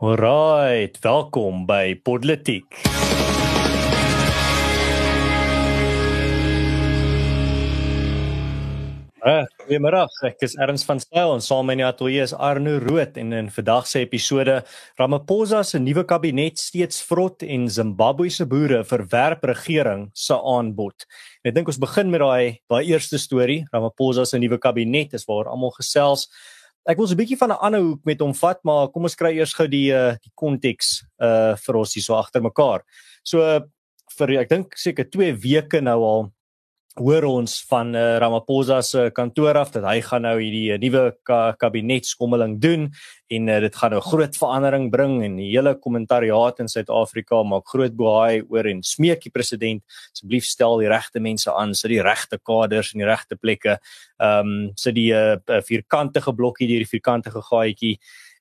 Alright, welkom by Politiek. Uh, goeiemôre. Ek is Erns van Styl en saam met my ateljee is Arno Rood en in vandag se episode Ramaphosa se nuwe kabinet steeds vrot en Zimbabwe se boere verwerp regering se aanbod. Ek dink ons begin met daai daai eerste storie, Ramaphosa se nuwe kabinet is waar almal gesels. Ek wil so 'n bietjie van 'n ander hoek met hom vat, maar kom ons kry eers gou die uh, die konteks uh vir ons hier so agter mekaar. So uh, vir ek dink seker 2 weke nou al hoor ons van uh, Ramaphosa se kantoor af dat hy gaan nou hierdie uh, nuwe ka kabinetskommeling doen en uh, dit gaan nou groot verandering bring en die hele kommentariaat in Suid-Afrika maak groot boei oor en smeek die president asseblief stel die regte mense aan, sit die regte kaders in die regte plekke. Ehm um, sit die uh, vierkantige blokkie deur die vierkantige gaatjie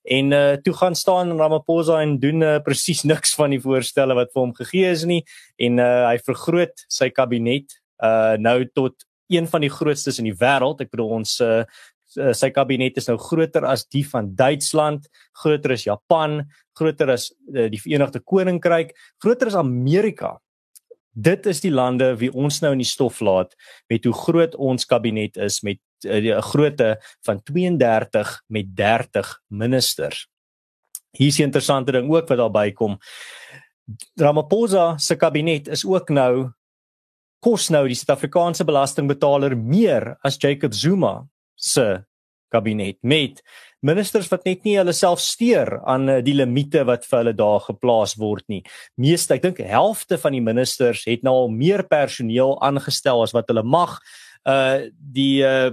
en uh, toe gaan staan Ramaphosa en doen uh, presies niks van die voorstelle wat vir hom gegee is nie en uh, hy vergroot sy kabinet uh nou tot een van die grootstes in die wêreld. Ek bedoel ons uh sy kabinet is nou groter as die van Duitsland, groter as Japan, groter as uh, die Verenigde Koninkryk, groter as Amerika. Dit is die lande wie ons nou in die stof laat met hoe groot ons kabinet is met 'n uh, grootte van 32 met 30 ministers. Hier is 'n interessante ding ook wat daar bykom. Ramaphosa se kabinet is ook nou kos nou die Suid-Afrikaanse belastingbetaler meer as Jacob Zuma se kabinet met ministers wat net nie hulle self steur aan eh, die limite wat vir hulle daar geplaas word nie. Meeste, ek dink helfte van die ministers het nou al meer personeel aangestel as wat hulle mag. Uh die uh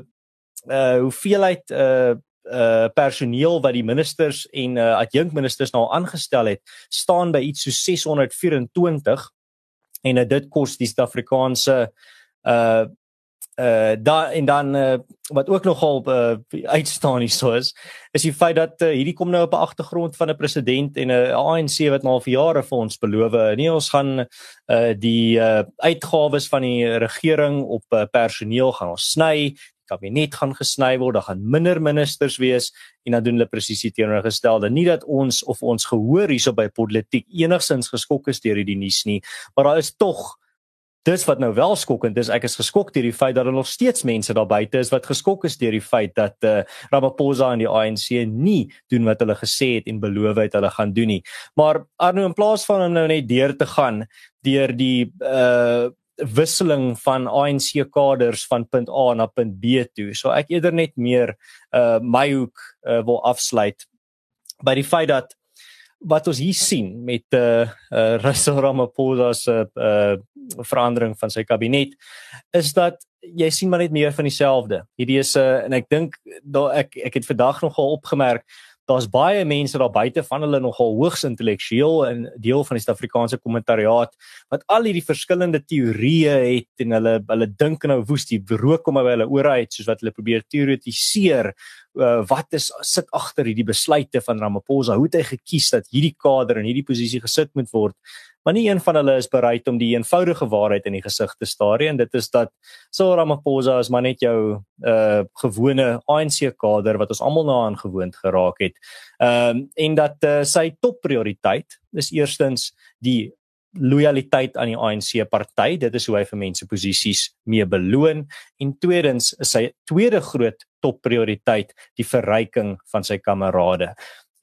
uh hoeveelheid uh uh personeel wat die ministers en uh adjunkministers nou aangestel het, staan by iets so 624 en uh, dit kos die Suid-Afrikaanse uh uh da en dan uh, wat ook nogal uh, uitstaan hier so is is die feit dat uh, hierdie kom nou op 'n agtergrond van 'n president en 'n ANC wat nou al vir jare vir ons beloof nee ons gaan uh die uh uitgawes van die regering op uh, personeel gaan ons sny kabinet gaan gesny word, daar gaan minder ministers wees en dan doen hulle presies die teenoorgestelde. Nie dat ons of ons gehoor hierso by politiek enigsins geskok is deur hierdie nuus nie, maar daar is tog dis wat nou wel skokkend is. Ek is geskok deur die feit dat daar nog steeds mense daar buite is wat geskok is deur die feit dat uh, Ramaphosa en die ANC nie doen wat hulle gesê het en beloof het hulle gaan doen nie. Maar Arno in plaas van om nou net deur te gaan deur die uh wisseling van ANC kaders van punt A na punt B toe. So ek eerder net meer uh my hoek uh, wil afsluit by die feit dat wat ons hier sien met uh, uh Russell Ramaphosa se uh verandering van sy kabinet is dat jy sien maar net meer van dieselfde. Hierdie is 'n uh, en ek dink daar ek ek het vandag nogal opgemerk daar's baie mense daar buite van hulle nogal hoogs intellektueel en deel van die Suid-Afrikaanse kommentariaat wat al hierdie verskillende teorieë het en hulle hulle dink nou woes die rook kom by hulle ore uit soos wat hulle probeer teoretiseer uh, wat is sit agter hierdie besluite van Ramaphosa? Hoe het hy gekies dat hierdie kader in hierdie posisie gesit moet word maar nie een van hulle is bereid om die eenvoudige waarheid in die gesig te staar nie en dit is dat Cyril Ramaphosa is maar net jou uh gewone ANC kader wat ons almal na aan gewoond geraak het. Ehm um, en dat uh, sy topprioriteit is eerstens die loyaliteit aan die ANC party. Dit is hoe hy vir mense posisies mee beloon en tweedens is sy tweede groot topprioriteit die verryking van sy kamerade.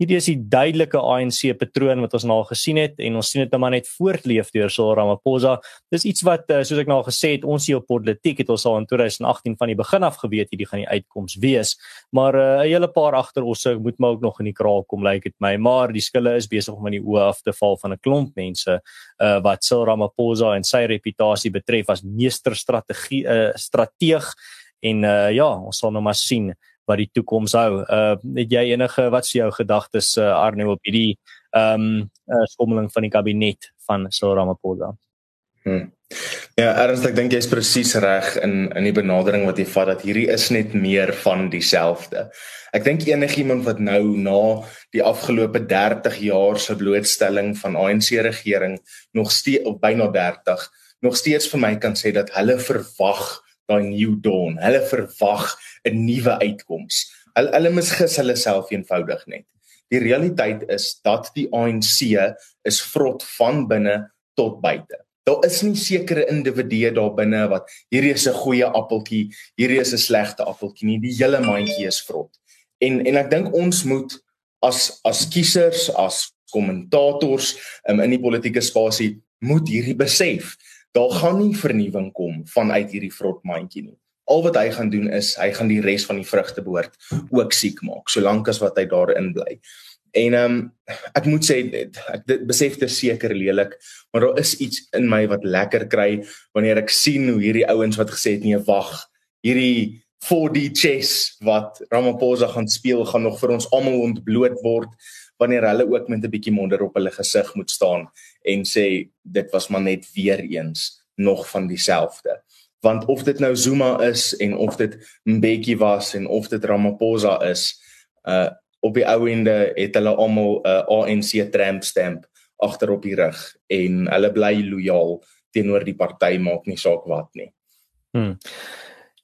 Hierdie is die duidelike ANC patroon wat ons nou al gesien het en ons sien dit nou maar net voortleef deur Cyril Ramaphosa. Dis iets wat eh, soos ek nou al gesê het, ons hier op politiek het ons al in 2018 van die begin af geweet hierdie gaan die uitkoms wees. Maar eh, 'n uh, hele paar agter ons moet maar ook nog in die kraal kom lyk like dit my. Maar die skille is besig om in die oë af te val van 'n klomp mense uh, wat Cyril Ramaphosa en sy reputasie betref as meesterstrategie uh, strateeg en uh, ja, ons sal nou maar sien wat die toekoms hou. Uh het jy enige wat is jou gedagtes uh, Arno op hierdie ehm um, uh, skommeling van die kabinet van Cyril Ramaphosa? Hmm. Ja, ernstig ek dink jy's presies reg in in die benadering wat jy vat dat hierdie is net meer van dieselfde. Ek dink enigiemand wat nou na die afgelope 30 jaar se blootstelling van ANC regering nog steeds op byna 30 nog steeds vir my kan sê dat hulle verwag daai new dawn. Hulle verwag 'n nuwe uitkoms. Hulle hulle misgis hulle self eenvoudig net. Die realiteit is dat die ANC is vrot van binne tot buite. Daar is nie sekere individue daar binne wat hierdie is 'n goeie appeltjie, hierdie is 'n slegte appeltjie nie. Die hele mandjie is vrot. En en ek dink ons moet as as kiesers, as kommentators um, in die politieke spasie moet hierdie besef. Daar gaan nie vernuwing kom vanuit hierdie vrot mandjie nie. Al wat hy gaan doen is hy gaan die res van die vrugte behoort ook siek maak solank as wat hy daarin bly. En ehm um, ek moet sê ek dit besef dit seker lelik, maar daar is iets in my wat lekker kry wanneer ek sien hoe hierdie ouens wat gesê het nee wag, hierdie 4D chess wat Ramaphosa gaan speel gaan nog vir ons almal ontbloot word wanneer hulle ook met 'n bietjie monder op hulle gesig moet staan en sê dit was maar net weer eens nog van dieselfde want of dit nou Zuma is en of dit Mbeki was en of dit Ramaphosa is uh op die ou ende het hulle almal 'n uh, ANC tramp stamp agter op die rug en hulle bly lojaal teenoor die party maak nie saak wat nie. Hmm.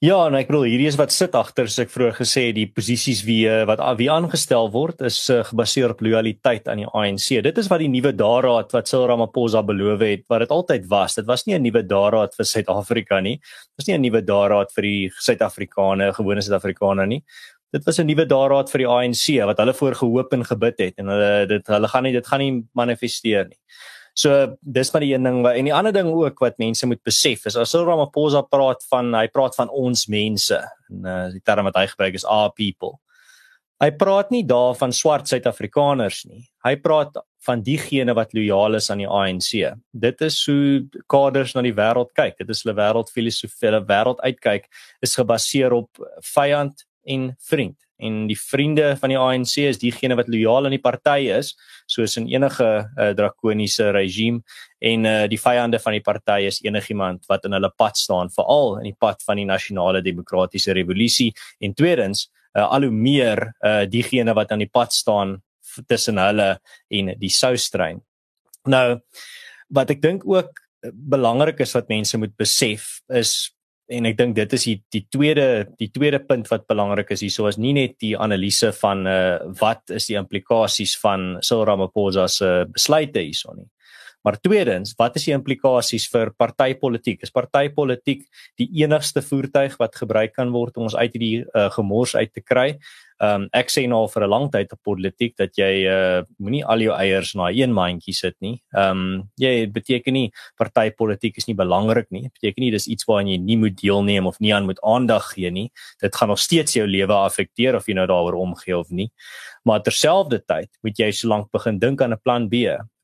Ja, en ek bedoel hierdie is wat sit agter soos ek vroeër gesê het, die posisies wie uh, wat wie aangestel word is uh, gebaseer op lojaliteit aan die ANC. Dit is wat die nuwe daaraad wat Cyril Ramaphosa beloof het, wat dit altyd was. Dit was nie 'n nuwe daaraad vir Suid-Afrika nie. Dit was nie 'n nuwe daaraad vir die Suid-Afrikaners, gewone Suid-Afrikaners nie dit was 'n nuwe daaraad vir die ANC wat hulle voor gehoop en gebid het en hulle dit hulle gaan nie dit gaan nie manifesteer nie. So dis maar die een ding wat en die ander ding ook wat mense moet besef is as Cyril Ramaphosa praat van hy praat van ons mense en uh, die term wat hy gebruik is our people. Hy praat nie daar van swart Suid-Afrikaners nie. Hy praat van diegene wat lojaal is aan die ANC. Dit is hoe kaders na die wêreld kyk. Dit is hulle wêreldfilosofie, hulle wêreld uitkyk is gebaseer op vyand en vriend. En die vriende van die ANC is diegene wat lojaal aan die party is, soos in enige uh, drakoniese regime en uh, die vyande van die party is enigiemand wat in hulle pad staan, veral in die pad van die nasionale demokratiese revolusie en tweedens uh, al hoe meer uh, diegene wat aan die pad staan tussen hulle en die soustrein. Nou wat ek dink ook belangrik is wat mense moet besef is en ek dink dit is die die tweede die tweede punt wat belangrik is hierso is nie net die analise van uh wat is die implikasies van Cyril Ramaphosa se besluite hierso nie. Maar tweedens, wat is die implikasies vir partytetiek? Is partytetiek die enigste voertuig wat gebruik kan word om ons uit hierdie uh, gemors uit te kry? Ehm um, ek sê nou al vir 'n lang tyd op politiek dat jy uh moenie al jou eiers na een mandjie sit nie. Ehm um, jy beteken nie partytetiek is nie belangrik nie. Dit beteken nie dis iets waaraan jy nie moet deelneem of nie aan moet aandag gee nie. Dit gaan nog steeds jou lewe affekteer of jy nou daaroor omgee of nie. Maar terselfdertyd moet jy solank begin dink aan 'n plan B.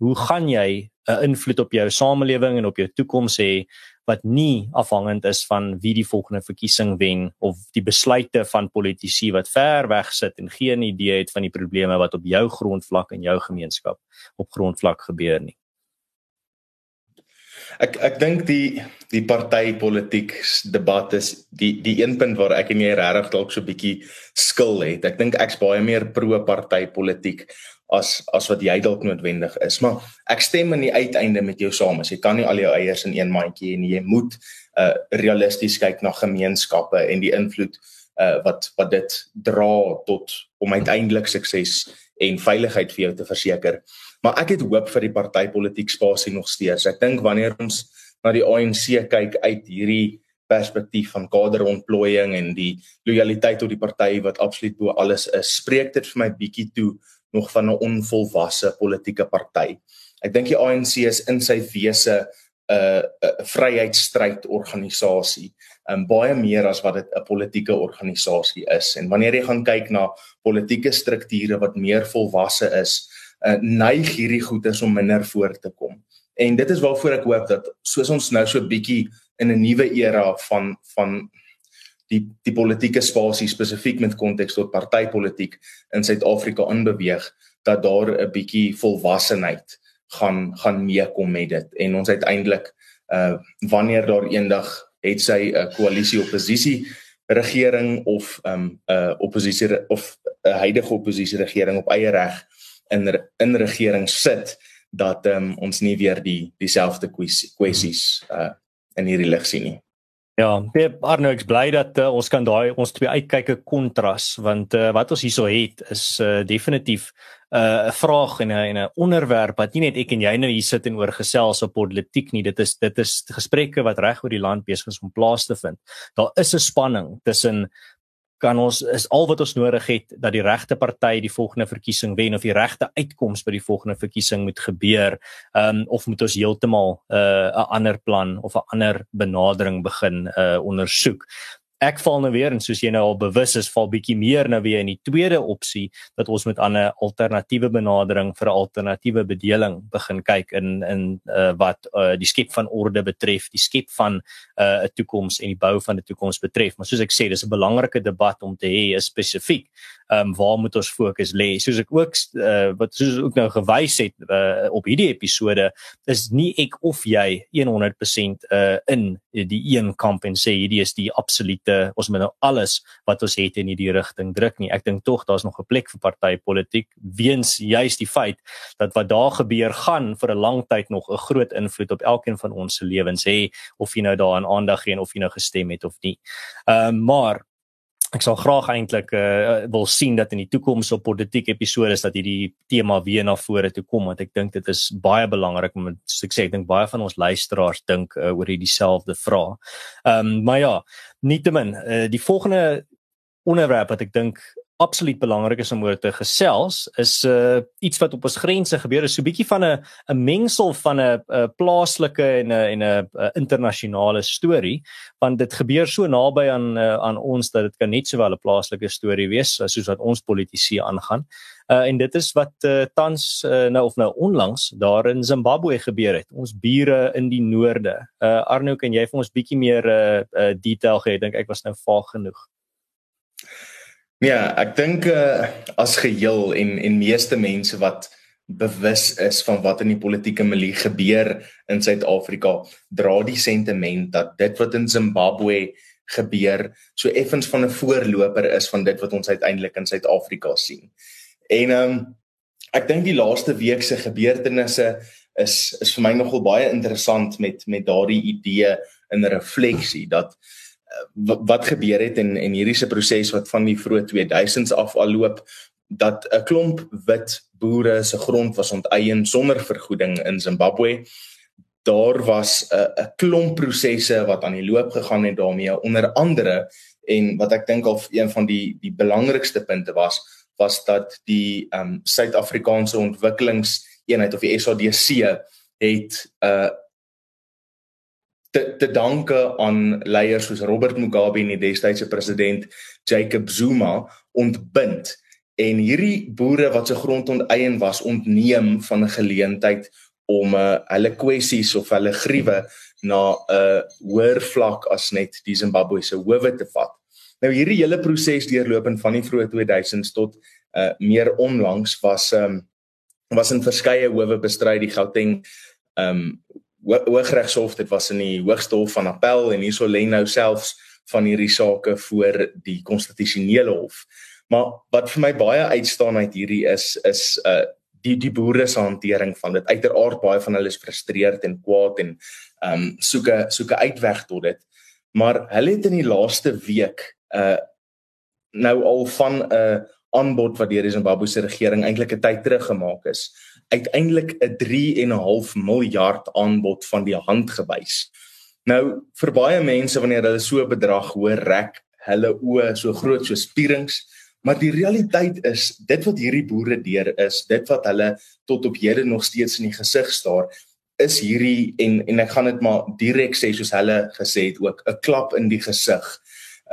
Hoe gaan jy 'n invloed op jou samelewing en op jou toekoms hê wat nie afhangend is van wie die volgende verkiesing wen of die besluite van politici wat ver weg sit en geen idee het van die probleme wat op jou grondvlak en jou gemeenskap op grondvlak gebeur nie. Ek ek dink die die party politiek debat is die die een punt waar ek en jy regtig dalk so 'n bietjie skil het. Ek dink ek's baie meer pro party politiek as as wat jy dalk noodwendig is. Maar ek stem in die uiteinde met jou saam. Jy kan nie al jou eiers in een mandjie nie. Jy moet uh realisties kyk na gemeenskappe en die invloed uh wat wat dit dra tot om uiteindelik sukses en veiligheid vir jou te verseker. Maar ek het hoop vir die partytetiek spasie nog steeds. Ek dink wanneer ons na die ANC kyk uit hierdie perspektief van kaderontplooiing en die lojaliteit tot die party wat absoluut bo alles is, spreek dit vir my bietjie toe nog van 'n onvolwasse politieke party. Ek dink die ANC is in sy wese 'n uh, 'n vryheidsstryd organisasie, um, baie meer as wat dit 'n politieke organisasie is. En wanneer jy gaan kyk na politieke strukture wat meer volwasse is, uh, neig hierdie goeders om minder voor te kom. En dit is waarvoor ek hoop dat soos ons nou so 'n bietjie in 'n nuwe era van van die die politieke spasie spesifiek met konteks tot partytetiek in Suid-Afrika inbeweeg dat daar 'n bietjie volwassenheid gaan gaan meekom met dit. En ons uiteindelik uh wanneer daar eendag het sy 'n uh, koalisie oppositie regering of 'n um, uh oppositie of 'n uh, huidige oppositie regering op eie reg in in regering sit dat um, ons nie weer die dieselfde kwessies uh in hierdie lig sien nie Ja, baie Arno ek's bly dat uh, ons kan daai ons twee uitkyke kontras want uh, wat ons hierso het is uh, definitief 'n uh, vraag en 'n 'n onderwerp wat nie net ek en jy nou hier sit en oor gesels op politiek nie. Dit is dit is gesprekke wat reg oor die land besig is om plaas te vind. Daar is 'n spanning tussen kan ons is al wat ons nodig het dat die regte party die volgende verkiesing wen of die regte uitkoms by die volgende verkiesing moet gebeur um, of moet ons heeltemal uh, 'n uh, ander plan of 'n ander benadering begin uh, ondersoek ek val nou weer en soos jy nou al bewus is val bietjie meer nou weer in die tweede opsie dat ons met ander alternatiewe benadering vir 'n alternatiewe bedeling begin kyk in in uh, wat uh, die skep van orde betref, die skep van uh, 'n uh, toekoms en die bou van 'n toekoms betref. Maar soos ek sê, dis 'n belangrike debat om te hê spesifiek ehm um, waar moet ons fokus lê? Soos ek ook uh, wat soos ook nou gewys het uh, op hierdie episode is nie ek of jy 100% uh, in die een kamp en sê hierdie is die absolute ons moet nou alles wat ons het in hierdie rigting druk nie. Ek dink tog daar's nog 'n plek vir partytetiek weens juis die feit dat wat daar gebeur gaan vir 'n lang tyd nog 'n groot invloed op elkeen van ons se lewens hê of jy nou daaraan aandag gee en of jy nou gestem het of nie. Ehm uh, maar ek sal graag eintlik uh, wil sien dat in die toekoms op politiek episode is dat hierdie tema weer na vore toe kom want ek dink dit is baie belangrik om soos ek sê ek dink baie van ons luisteraars dink uh, oor hierdie selfde vraag. Ehm um, maar ja, nietemin uh, die volgende onderwerp wat ek dink absoluut belangrik is om oor te gesels is uh iets wat op ons grense gebeur is so 'n bietjie van 'n 'n mengsel van 'n plaaslike en 'n en 'n internasionale storie want dit gebeur so naby aan uh, aan ons dat dit kan net sowel 'n plaaslike storie wees soos wat ons politisie aangaan. Uh en dit is wat uh, tans uh, nou of nou onlangs daar in Zimbabwe gebeur het. Ons bure in die noorde. Uh Arno, kan jy vir ons bietjie meer uh, uh detail gee? Ek dink ek was nou vaag genoeg. Ja, ek dink uh, as geheel en en meeste mense wat bewus is van wat in die politieke milieu gebeur in Suid-Afrika, dra die sentiment dat dit wat in Zimbabwe gebeur so effens van 'n voorloper is van dit wat ons uiteindelik in Suid-Afrika sien. En ehm um, ek dink die laaste week se gebeurtenisse is is vir my nogal baie interessant met met daardie idee in refleksie dat wat gebeur het en en hierdie se proses wat van die vroeë 2000s af al loop dat 'n klomp wit boere se grond was onteien sonder vergoeding in Zimbabwe. Daar was 'n 'n klomp prosesse wat aan die loop gegaan het daarmee onder andere en wat ek dink al een van die die belangrikste punte was was dat die ehm um, Suid-Afrikaanse ontwikkelingseenheid of die SADC het 'n uh, te te danke aan leiers soos Robert Mugabe en die destydse president Jacob Zuma ontbind en hierdie boere wat se grond onteien was ontneem van 'n geleentheid om uh, hulle kwessies of hulle griewe na 'n uh, hoër vlak as net die Zimbabwese howe te vat. Nou hierdie hele proses deurlopend van die vroeë 2000s tot uh, meer onlangs was um, was in verskeie howe bestry die Gauteng um Hooggeregshof dit was in die Hoogste Hof van Appel en hierso lê nou selfs van hierdie sake voor die konstitusionele hof. Maar wat vir my baie uitstaan uit hierdie is is uh die die boere se hantering van dit. Uiteraard baie van hulle is frustreerd en kwaad en um soek 'n soek 'n uitweg tot dit. Maar hulle het in die laaste week uh nou al van 'n uh, aanbod wat deur die Zimbabwe se regering eintlik 'n tyd terug gemaak is uiteindelik 'n 3.5 miljard aanbod van die hand gewys. Nou vir baie mense wanneer hulle so 'n bedrag hoor, rek hulle oë so groot so spierings, maar die realiteit is dit wat hierdie boere deur is, dit wat hulle tot op hede nog steeds in die gesig staar, is hierdie en en ek gaan dit maar direk sê soos hulle gesê het ook 'n klap in die gesig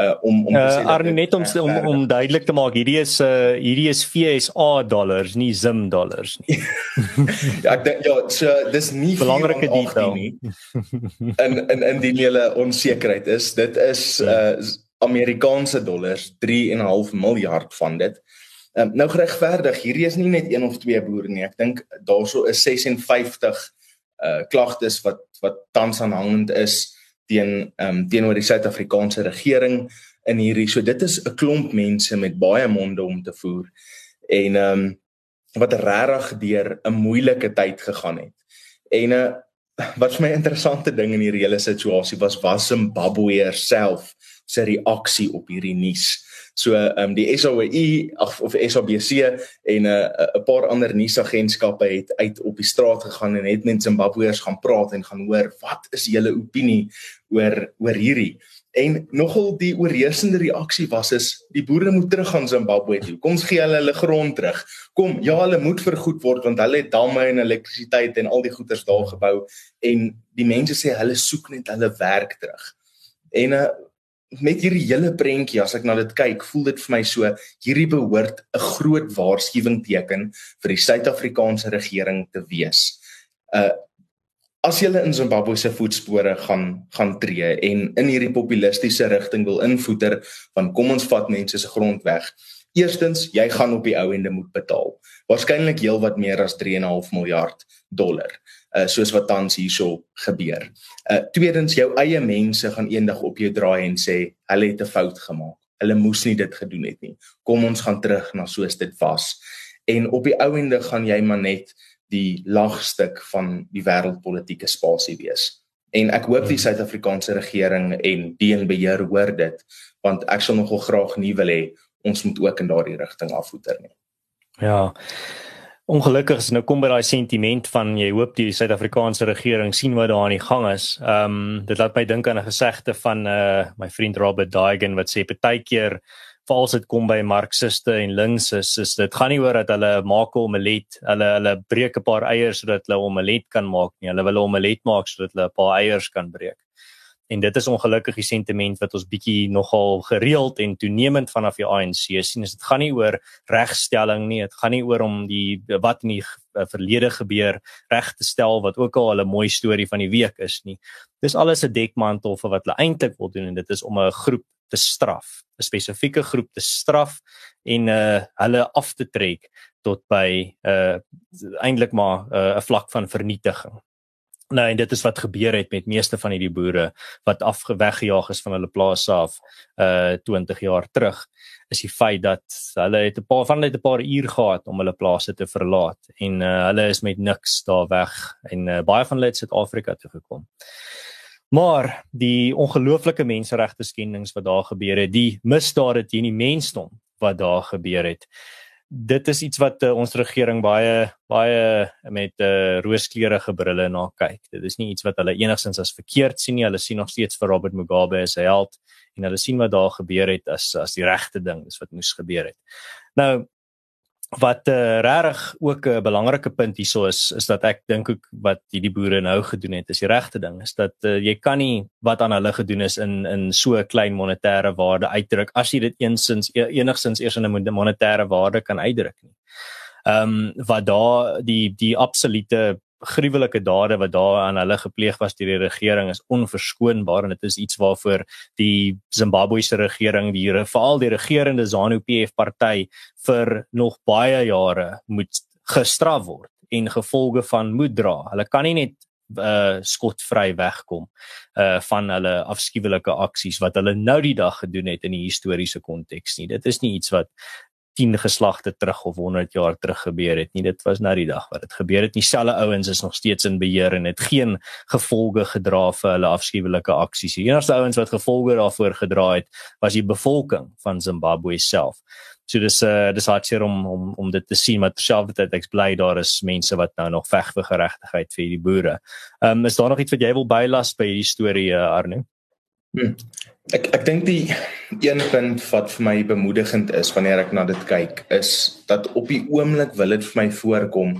uh om om te sê uh, Arne net om om om duidelik te maak hierdie is uh hierdie is FSA dollars nie Zim dollars nie. ja ek dink ja so dis nie belangrike detail nie. in in in die hele onsekerheid is dit is uh Amerikaanse dollars 3.5 miljard van dit. Um, nou geregverdig hierdie is nie net een of twee boere nie. Ek dink daarso is 56 uh klagtes wat wat tans aanhangend is teen ehm um, teenoor die Suid-Afrikaanse regering in hierdie. So dit is 'n klomp mense met baie monde om te voer en ehm um, wat regtig deur 'n moeilike tyd gegaan het. En uh, wat vir my interessante ding in hierdie hele situasie was was Zimbabwe self se reaksie op hierdie nuus. So ehm um, die SAOE of, of SABC en 'n uh, 'n paar ander nuusagentskappe het uit op die straat gegaan en het met Zimbabweërs gaan praat en gaan hoor wat is julle opinie oor oor hierdie. En nogal die oorheersende reaksie was is die boere moet terug gaan Zimbabwe toe. Kom ons gee hulle hulle grond terug. Kom, ja, hulle moet vergoed word want hulle het damme en elektrisiteit en al die goederes daar gebou en die mense sê hulle soek net hulle werk terug. En uh, met hierdie hele prentjie as ek na dit kyk, voel dit vir my so hierdie behoort 'n groot waarskuwing teken vir die Suid-Afrikaanse regering te wees. Uh as jy in Zimbabwe se voetspore gaan gaan tree en in hierdie populistiese rigting wil invoeter van kom ons vat mense se grond weg. Eerstens, jy gaan op die ou ende moet betaal. Waarskynlik heelwat meer as 3.5 miljard dollar. Uh soos wat tans hierso gebeur. Uh tweedens, jou eie mense gaan eendag op jou draai en sê hulle het 'n fout gemaak. Hulle moes nie dit gedoen het nie. Kom ons gaan terug na soos dit was. En op die ou ende gaan jy maar net die lagstuk van die wêreldpolitiese spasie wees. En ek hoop die. Suid-Afrikaanse regering en DNB hoor dit want ek sal nogal graag nie wil hê ons moet ook in daardie rigting afvoer nie. Ja. Ongelukkig is nou kom by daai sentiment van jy hoop die Suid-Afrikaanse regering sien wat daar aan die gang is. Ehm um, dit laat my dink aan 'n gesegde van uh my vriend Robert Daigen wat sê partykeer veral as dit kom by marxiste en linkses is dit gaan nie oor dat hulle maak 'n omelet hulle hulle breek 'n paar eiers sodat hulle 'n omelet kan maak nie hulle wil 'n omelet maak sodat hulle 'n paar eiers kan breek en dit is ongelukkig die sentiment wat ons bietjie nogal gereeld en toenemend vanaf die ANC sien dit gaan nie oor regstelling nie dit gaan nie oor om die wat in die verlede gebeur reg te stel wat ook al 'n mooi storie van die week is nie dis alles 'n dekmantel vir wat hulle eintlik wil doen en dit is om 'n groep te straf, 'n spesifieke groep te straf en uh hulle af te trek tot by uh eintlik maar 'n uh, vlak van vernietiging. Nou en dit is wat gebeur het met meeste van hierdie boere wat afgeweggejaag is van hulle plase af uh 20 jaar terug is die feit dat hulle het 'n paar van hulle het 'n paar uur gehad om hulle plase te verlaat en uh hulle is met niks daar weg en uh, baie van hulle het Suid-Afrika toe gekom. Maar die ongelooflike menseregte skendings wat daar gebeur het, die misdade teen die mensdom wat daar gebeur het. Dit is iets wat uh, ons regering baie baie met 'n uh, eh, rooskleurige brille na kyk. Dit is nie iets wat hulle enigsins as verkeerd sien nie. Hulle sien nog steeds vir Robert Mugabe as 'n held en hulle sien wat daar gebeur het as as die regte ding, dis wat moes gebeur het. Nou wat uh, regtig ook 'n belangrike punt hieso is is dat ek dink ook wat hierdie boere nou gedoen het is die regte ding is dat uh, jy kan nie wat aan hulle gedoen is in in so 'n klein monetêre waarde uitdruk as jy dit eensins e, enigstens eers in 'n monetêre waarde kan uitdruk nie. Ehm um, wat daar die die absolute gruwelike dade wat daar aan hulle gepleeg was deur die regering is onverskoonbaar en dit is iets waarvoor die Zimbabwese regering die veral die regerende ZANU-PF party vir nog baie jare moet gestraf word en gevolge van moet dra. Hulle kan nie net uh skotvry wegkom uh van hulle afskuwelike aksies wat hulle nou die dag gedoen het in die historiese konteks nie. Dit is nie iets wat 10 geslagte terug of 100 jaar terug gebeur het nie. Dit was nou die dag wat dit gebeur het. Dieselfde ouens is nog steeds in beheer en het geen gevolge gedra vir hulle afskuwelike aksies. Die enigste ouens wat gevolge daarvoor gedra het, was die bevolking van Zimbabwe self. So dis uh dis hartseer om om om dit te sien maar terselfdertyd ek bly daar is mense wat nou nog veg vir geregtigheid vir hierdie boere. Ehm um, is daar nog iets wat jy wil bylas by hierdie storie uh, Arno? Hmm. Ek ek dink die een punt wat vir my bemoedigend is wanneer ek na dit kyk is dat op die oomblik wil dit vir my voorkom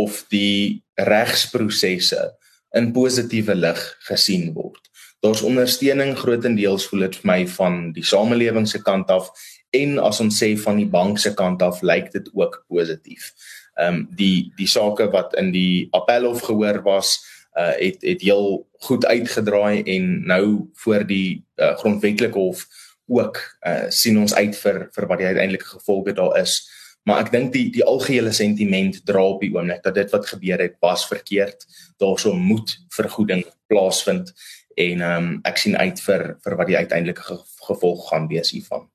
of die regsprosesse in positiewe lig gesien word. Daar's ondersteuning grootendeels voel dit vir my van die samelewing se kant af en as ons sê van die bank se kant af lyk dit ook positief. Ehm um, die die sake wat in die appelhof gehoor was, uh het het heel goed uitgedraai en nou voor die uh, grondwetlike hof ook uh sien ons uit vir vir wat die uiteindelike gevolge daar is. Maar ek dink die die algehele sentiment dra op die oomblik dat dit wat gebeur het was verkeerd. Daarso moet vergoeding plaasvind en ehm um, ek sien uit vir vir wat die uiteindelike ge gevolg gaan wees hiervan.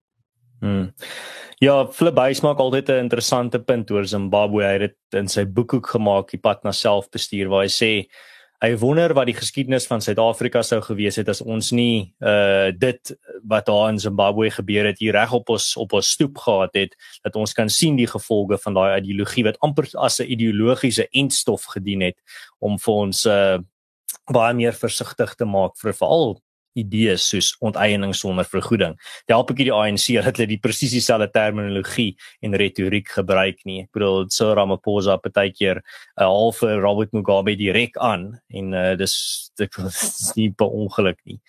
Hmm. Ja, Flip Buys maak altyd 'n interessante punt oor Zimbabwe. Hy het dit in sy boek ook gemaak, die pad na selfbestuur waar hy sê Hy wonder wat die geskiedenis van Suid-Afrika sou gewees het as ons nie uh dit wat daar in Zimbabwe gebeur het hier reg op ons op ons stoep gehad het dat ons kan sien die gevolge van daai ideologie wat amper as 'n ideologiese entstof gedien het om vir ons uh baie meer versigtig te maak vir veral idees soos onteiening sonder vergoeding. Dit help ek die ANC dat hulle die presies dieselfde terminologie en retoriek gebruik nie. Ek bedoel so Ramaphosa partykeer 'n uh, halfe Robert Mugabe direk aan en uh, dis dit is nie per ongeluk nie.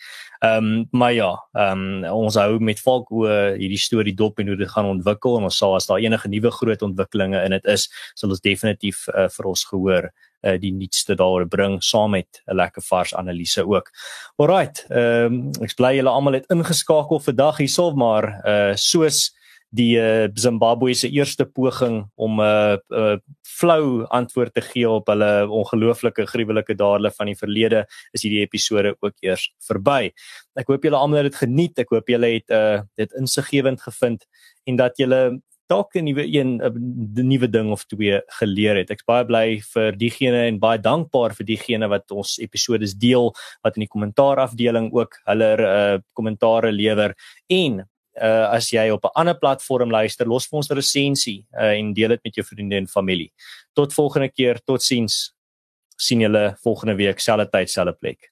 Ehm um, maar ja, ehm um, ons hou met valk oor hierdie storie dop en hoe dit gaan ontwikkel en ons sal as daar enige nuwe groot ontwikkelinge in dit is, sal ons definitief uh, vir ons gehoor uh, die nuutste daaroor bring saam met 'n lekker vars analise ook. Alrite, ehm um, ek bly julle almal het ingeskakel vandag hierso maar uh soos die uh, Zimbabwe se eerste poging om 'n uh, uh, flou antwoord te gee op hulle ongelooflike gruwelike dade van die verlede is hierdie episode ook eers verby. Ek hoop julle almal het dit geniet. Ek hoop julle het uh, dit insiggewend gevind en dat julle dalk 'n nuwe een 'n nuwe ding of twee geleer het. Ek's baie bly vir diegene en baie dankbaar vir diegene wat ons episode deel wat in die kommentaarafdeling ook hulle uh kommentare lewer en uh as jy op 'n ander platform luister, los vir ons 'n resensie uh en deel dit met jou vriende en familie. Tot volgende keer, totsiens. sien julle volgende week selfde tyd, selfde plek.